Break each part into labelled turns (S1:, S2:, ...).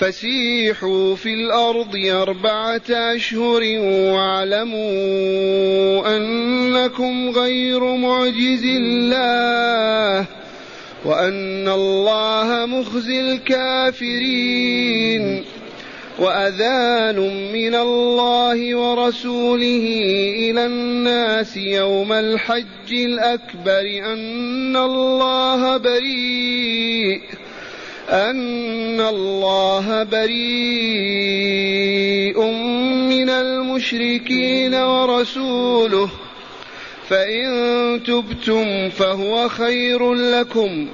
S1: فسيحوا في الأرض أربعة أشهر واعلموا أنكم غير معجز الله وأن الله مخزي الكافرين وأذان من الله ورسوله إلى الناس يوم الحج الأكبر أن الله بريء أن الله بريء من المشركين ورسوله. فإن تبتم فهو خير لكم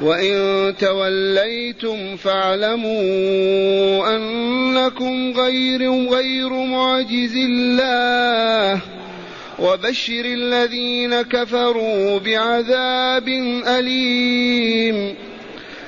S1: وإن توليتم فاعلموا أنكم غير غير معجز الله. وبشر الذين كفروا بعذاب أليم.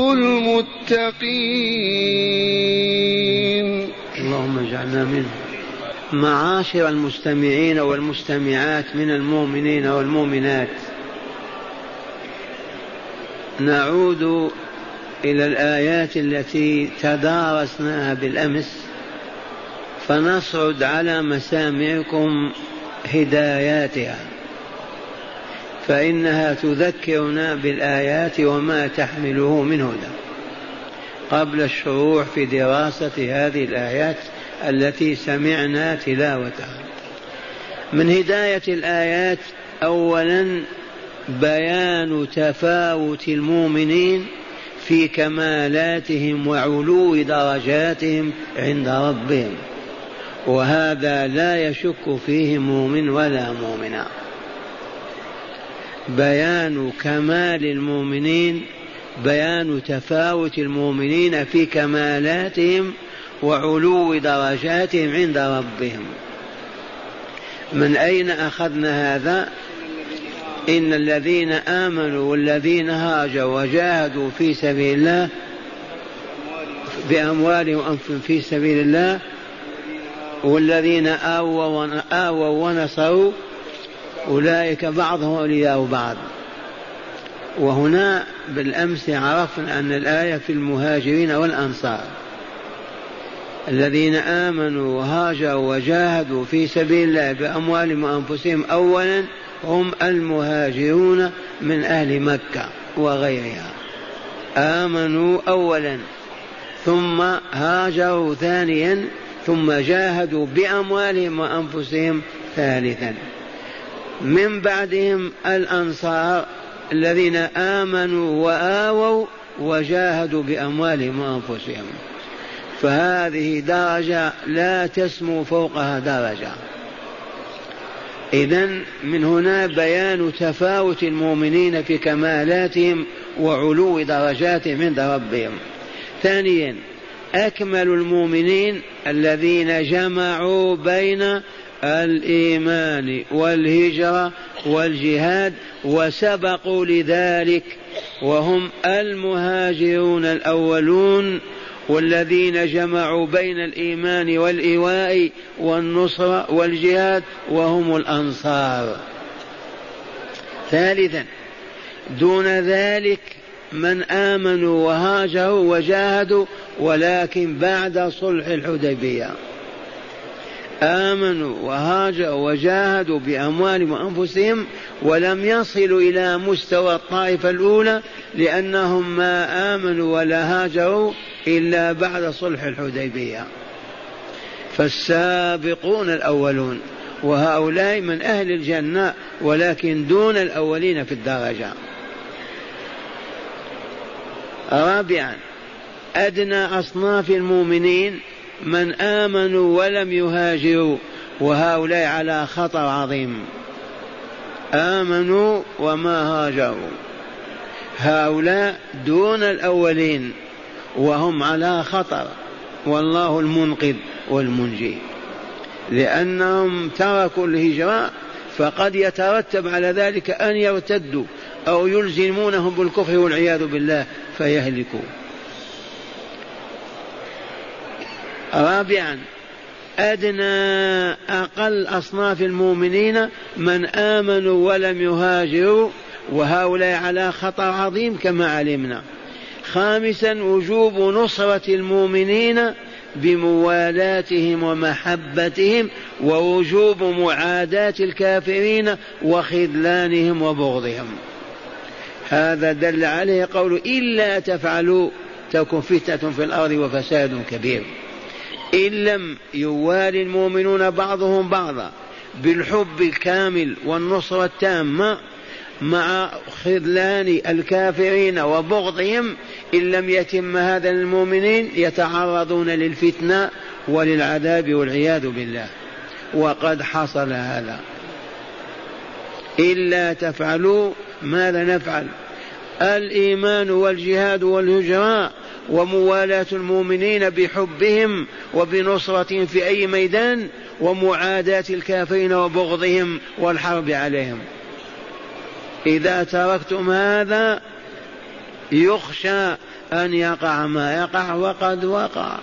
S1: المتقين.
S2: اللهم اجعلنا منه معاشر المستمعين والمستمعات من المؤمنين والمؤمنات. نعود إلى الآيات التي تدارسناها بالأمس. فنصعد على مسامعكم هداياتها. فإنها تذكرنا بالآيات وما تحمله من هدى. قبل الشروع في دراسة هذه الآيات التي سمعنا تلاوتها. من هداية الآيات اولا بيان تفاوت المؤمنين في كمالاتهم وعلو درجاتهم عند ربهم. وهذا لا يشك فيه مؤمن ولا مؤمنا بيان كمال المؤمنين بيان تفاوت المؤمنين في كمالاتهم وعلو درجاتهم عند ربهم. من أين أخذنا هذا؟ إن الذين آمنوا والذين هاجروا وجاهدوا في سبيل الله بأموالهم وأنفسهم في سبيل الله والذين آووا ونصروا أولئك بعضهم أولياء بعض. وهنا بالأمس عرفنا أن الآية في المهاجرين والأنصار. الذين آمنوا وهاجروا وجاهدوا في سبيل الله بأموالهم وأنفسهم أولا هم المهاجرون من أهل مكة وغيرها. آمنوا أولا ثم هاجروا ثانيا ثم جاهدوا بأموالهم وأنفسهم ثالثا. من بعدهم الأنصار الذين آمنوا وآووا وجاهدوا بأموالهم وأنفسهم. فهذه درجة لا تسمو فوقها درجة. إذا من هنا بيان تفاوت المؤمنين في كمالاتهم وعلو درجاتهم عند ربهم. ثانيا أكمل المؤمنين الذين جمعوا بين الإيمان والهجرة والجهاد وسبقوا لذلك وهم المهاجرون الأولون والذين جمعوا بين الإيمان والإيواء والنصرة والجهاد وهم الأنصار. ثالثا دون ذلك من آمنوا وهاجروا وجاهدوا ولكن بعد صلح الحديبية. آمنوا وهاجروا وجاهدوا بأموالهم وأنفسهم ولم يصلوا إلى مستوى الطائفة الأولى لأنهم ما آمنوا ولا هاجروا إلا بعد صلح الحديبية. فالسابقون الأولون وهؤلاء من أهل الجنة ولكن دون الأولين في الدرجة. رابعا أدنى أصناف المؤمنين من آمنوا ولم يهاجروا وهؤلاء على خطر عظيم. آمنوا وما هاجروا. هؤلاء دون الأولين وهم على خطر. والله المنقذ والمنجي. لأنهم تركوا الهجرة فقد يترتب على ذلك أن يرتدوا أو يلزمونهم بالكفر والعياذ بالله فيهلكوا. رابعا أدنى أقل أصناف المؤمنين من آمنوا ولم يهاجروا وهؤلاء على خطر عظيم كما علمنا. خامسا وجوب نصرة المؤمنين بموالاتهم ومحبتهم ووجوب معاداة الكافرين وخذلانهم وبغضهم. هذا دل عليه قول إلا تفعلوا تكن فتنة في الأرض وفساد كبير. إن لم يوالي المؤمنون بعضهم بعضا بالحب الكامل والنصرة التامة مع خذلان الكافرين وبغضهم إن لم يتم هذا للمؤمنين يتعرضون للفتنة وللعذاب والعياذ بالله. وقد حصل هذا. إلا تفعلوا ماذا نفعل؟ الإيمان والجهاد والهجرة وموالاة المؤمنين بحبهم وبنصرتهم في أي ميدان ومعاداة الكافرين وبغضهم والحرب عليهم. إذا تركتم هذا يخشى أن يقع ما يقع وقد وقع.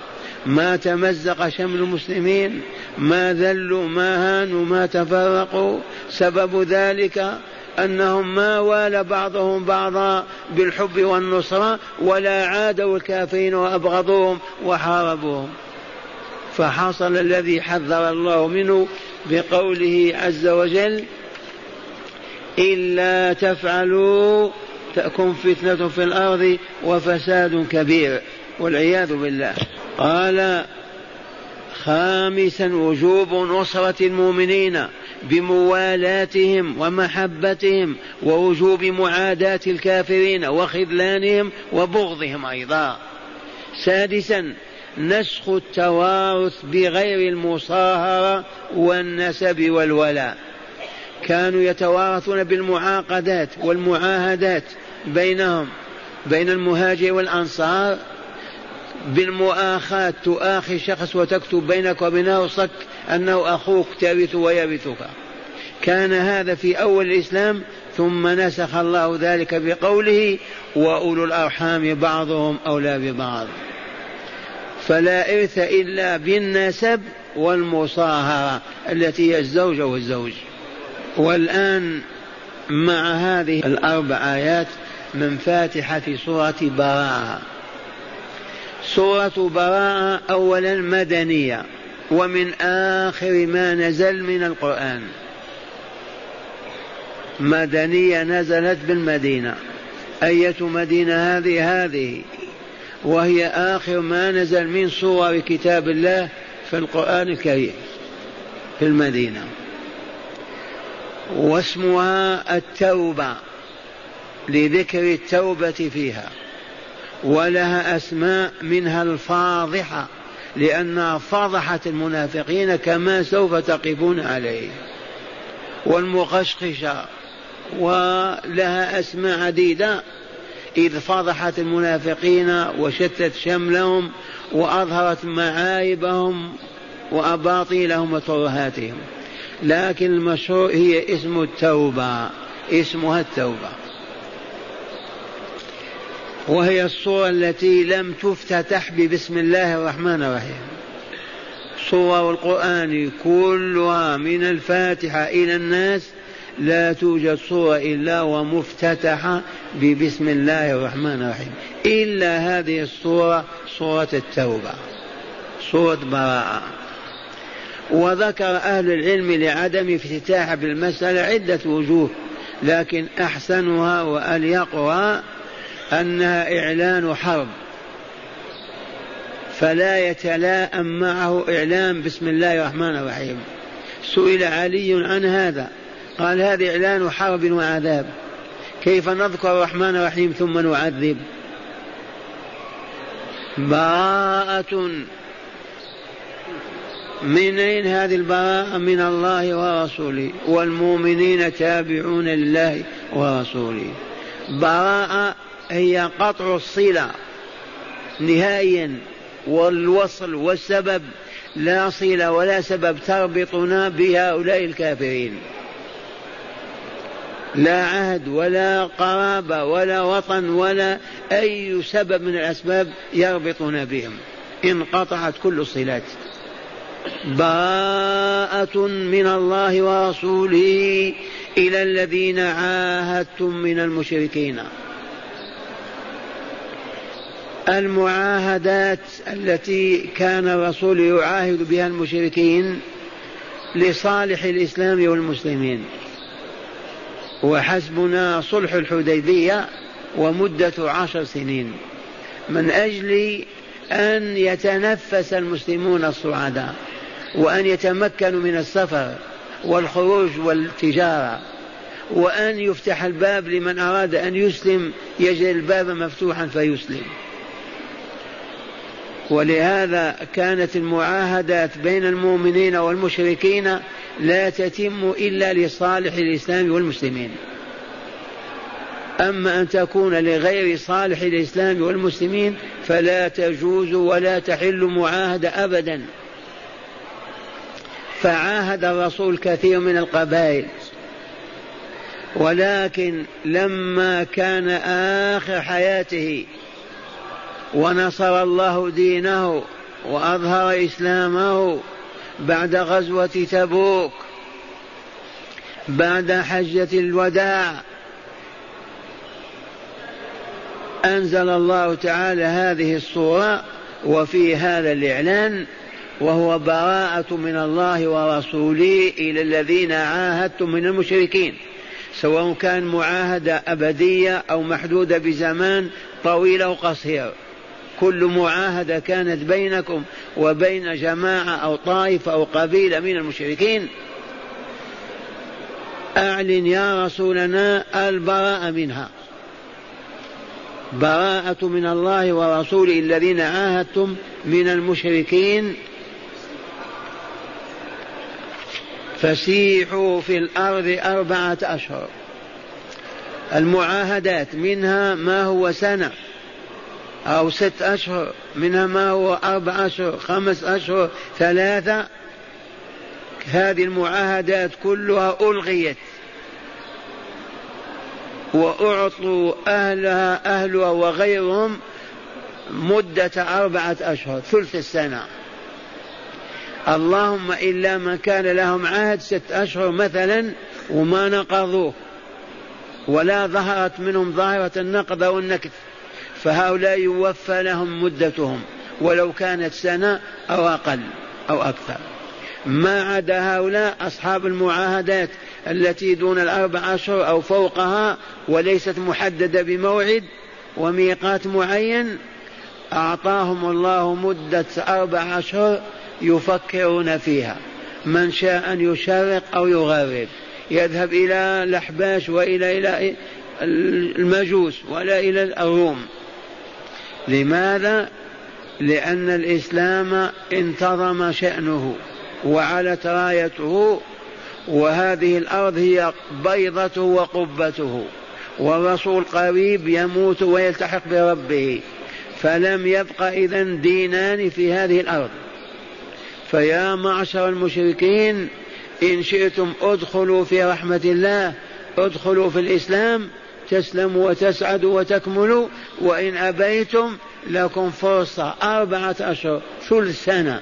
S2: ما تمزق شمل المسلمين ما ذلوا ما هانوا ما تفرقوا سبب ذلك أنهم ما والى بعضهم بعضا بالحب والنصرة ولا عادوا الكافرين وأبغضوهم وحاربوهم. فحصل الذي حذر الله منه بقوله عز وجل إلا تفعلوا تكن فتنة في الأرض وفساد كبير والعياذ بالله. قال خامسا وجوب نصرة المؤمنين. بموالاتهم ومحبتهم ووجوب معاداة الكافرين وخذلانهم وبغضهم أيضا. سادسا نسخ التوارث بغير المصاهرة والنسب والولاء. كانوا يتوارثون بالمعاقدات والمعاهدات بينهم بين المهاجر والأنصار. بالمؤاخاة تؤاخي شخص وتكتب بينك وبينه صك أنه أخوك ترث ويرثك كان هذا في أول الإسلام ثم نسخ الله ذلك بقوله وأولو الأرحام بعضهم أولى ببعض. فلا إرث إلا بالنسب والمصاهرة التي هي الزوج والزوج والآن مع هذه الأربع آيات من فاتحة سورة براءة. سورة براءة أولا مدنية. ومن آخر ما نزل من القرآن. مدنية نزلت بالمدينة. أية مدينة هذه؟ هذه. وهي آخر ما نزل من صور كتاب الله في القرآن الكريم في المدينة. واسمها التوبة لذكر التوبة فيها. ولها أسماء منها الفاضحة. لأنها فضحت المنافقين كما سوف تقفون عليه. والمقشقشة ولها أسماء عديدة. إذ فضحت المنافقين وشتت شملهم وأظهرت معايبهم وأباطيلهم وترهاتهم لكن المشهور هي اسم التوبة اسمها التوبة. وهي الصورة التي لم تفتتح ببسم الله الرحمن الرحيم. صور القرآن كلها من الفاتحة إلى الناس. لا توجد صورة إلا ومفتتحة ببسم الله الرحمن الرحيم. إلا هذه الصورة صورة التوبة صورة براءة. وذكر أهل العلم لعدم افتتاح بالمسألة عدة وجوه لكن أحسنها وأليقها أنها إعلان حرب. فلا يتلاءم معه إعلان بسم الله الرحمن الرحيم. سئل علي عن هذا. قال هذا إعلان حرب وعذاب. كيف نذكر الرحمن الرحيم ثم نعذب؟ براءة. من أين هذه البراءة؟ من الله ورسوله. والمؤمنين تابعون لله ورسوله. براءة هي قطع الصلة نهائيا والوصل والسبب لا صلة ولا سبب تربطنا بهؤلاء الكافرين. لا عهد ولا قرابة ولا وطن ولا أي سبب من الأسباب يربطنا بهم. انقطعت كل الصلات. براءة من الله ورسوله إلى الذين عاهدتم من المشركين. المعاهدات التي كان الرسول يعاهد بها المشركين لصالح الإسلام والمسلمين. وحسبنا صلح الحديبية ومدة عشر سنين. من أجل أن يتنفس المسلمون الصعداء وأن يتمكنوا من السفر والخروج والتجارة وأن يفتح الباب لمن أراد أن يسلم يجد الباب مفتوحا فيسلم. ولهذا كانت المعاهدات بين المؤمنين والمشركين لا تتم إلا لصالح الإسلام والمسلمين. أما أن تكون لغير صالح الإسلام والمسلمين فلا تجوز ولا تحل معاهدة أبدا. فعاهد الرسول كثير من القبائل. ولكن لما كان آخر حياته ونصر الله دينه وأظهر إسلامه بعد غزوة تبوك بعد حجة الوداع. أنزل الله تعالى هذه الصورة وفي هذا الإعلان وهو براءة من الله ورسوله إلى الذين عاهدتم من المشركين سواء كان معاهدة أبدية أو محدودة بزمان طويل أو قصير. كل معاهدة كانت بينكم وبين جماعة أو طائفة أو قبيلة من المشركين. أعلن يا رسولنا البراءة منها. براءة من الله ورسوله الذين عاهدتم من المشركين. فسيحوا في الأرض أربعة أشهر. المعاهدات منها ما هو سنة. أو ست أشهر منها ما هو أربع أشهر خمس أشهر ثلاثة. هذه المعاهدات كلها ألغيت. وأعطوا أهلها أهلها وغيرهم مدة أربعة أشهر ثلث السنة. اللهم إلا من كان لهم عهد ست أشهر مثلا وما نقضوه. ولا ظهرت منهم ظاهرة النقض أو النكث فهؤلاء يوفى لهم مدتهم ولو كانت سنة أو أقل أو أكثر. ما عدا هؤلاء أصحاب المعاهدات التي دون الأربع أشهر أو فوقها وليست محددة بموعد وميقات معين أعطاهم الله مدة أربع أشهر يفكرون فيها. من شاء أن يشرق أو يغرب. يذهب إلى الأحباش وإلى إلى المجوس ولا إلى الروم. لماذا؟ لأن الإسلام انتظم شأنه وعلت رايته وهذه الأرض هي بيضته وقبته والرسول قريب يموت ويلتحق بربه فلم يبق إذا دينان في هذه الأرض. فيا معشر المشركين إن شئتم ادخلوا في رحمة الله ادخلوا في الإسلام تسلموا وتسعدوا وتكملوا وإن أبيتم لكم فرصة أربعة أشهر ثلث سنة.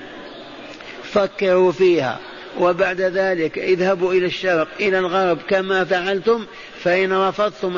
S2: فكروا فيها. وبعد ذلك اذهبوا إلى الشرق إلى الغرب كما فعلتم فإن رفضتم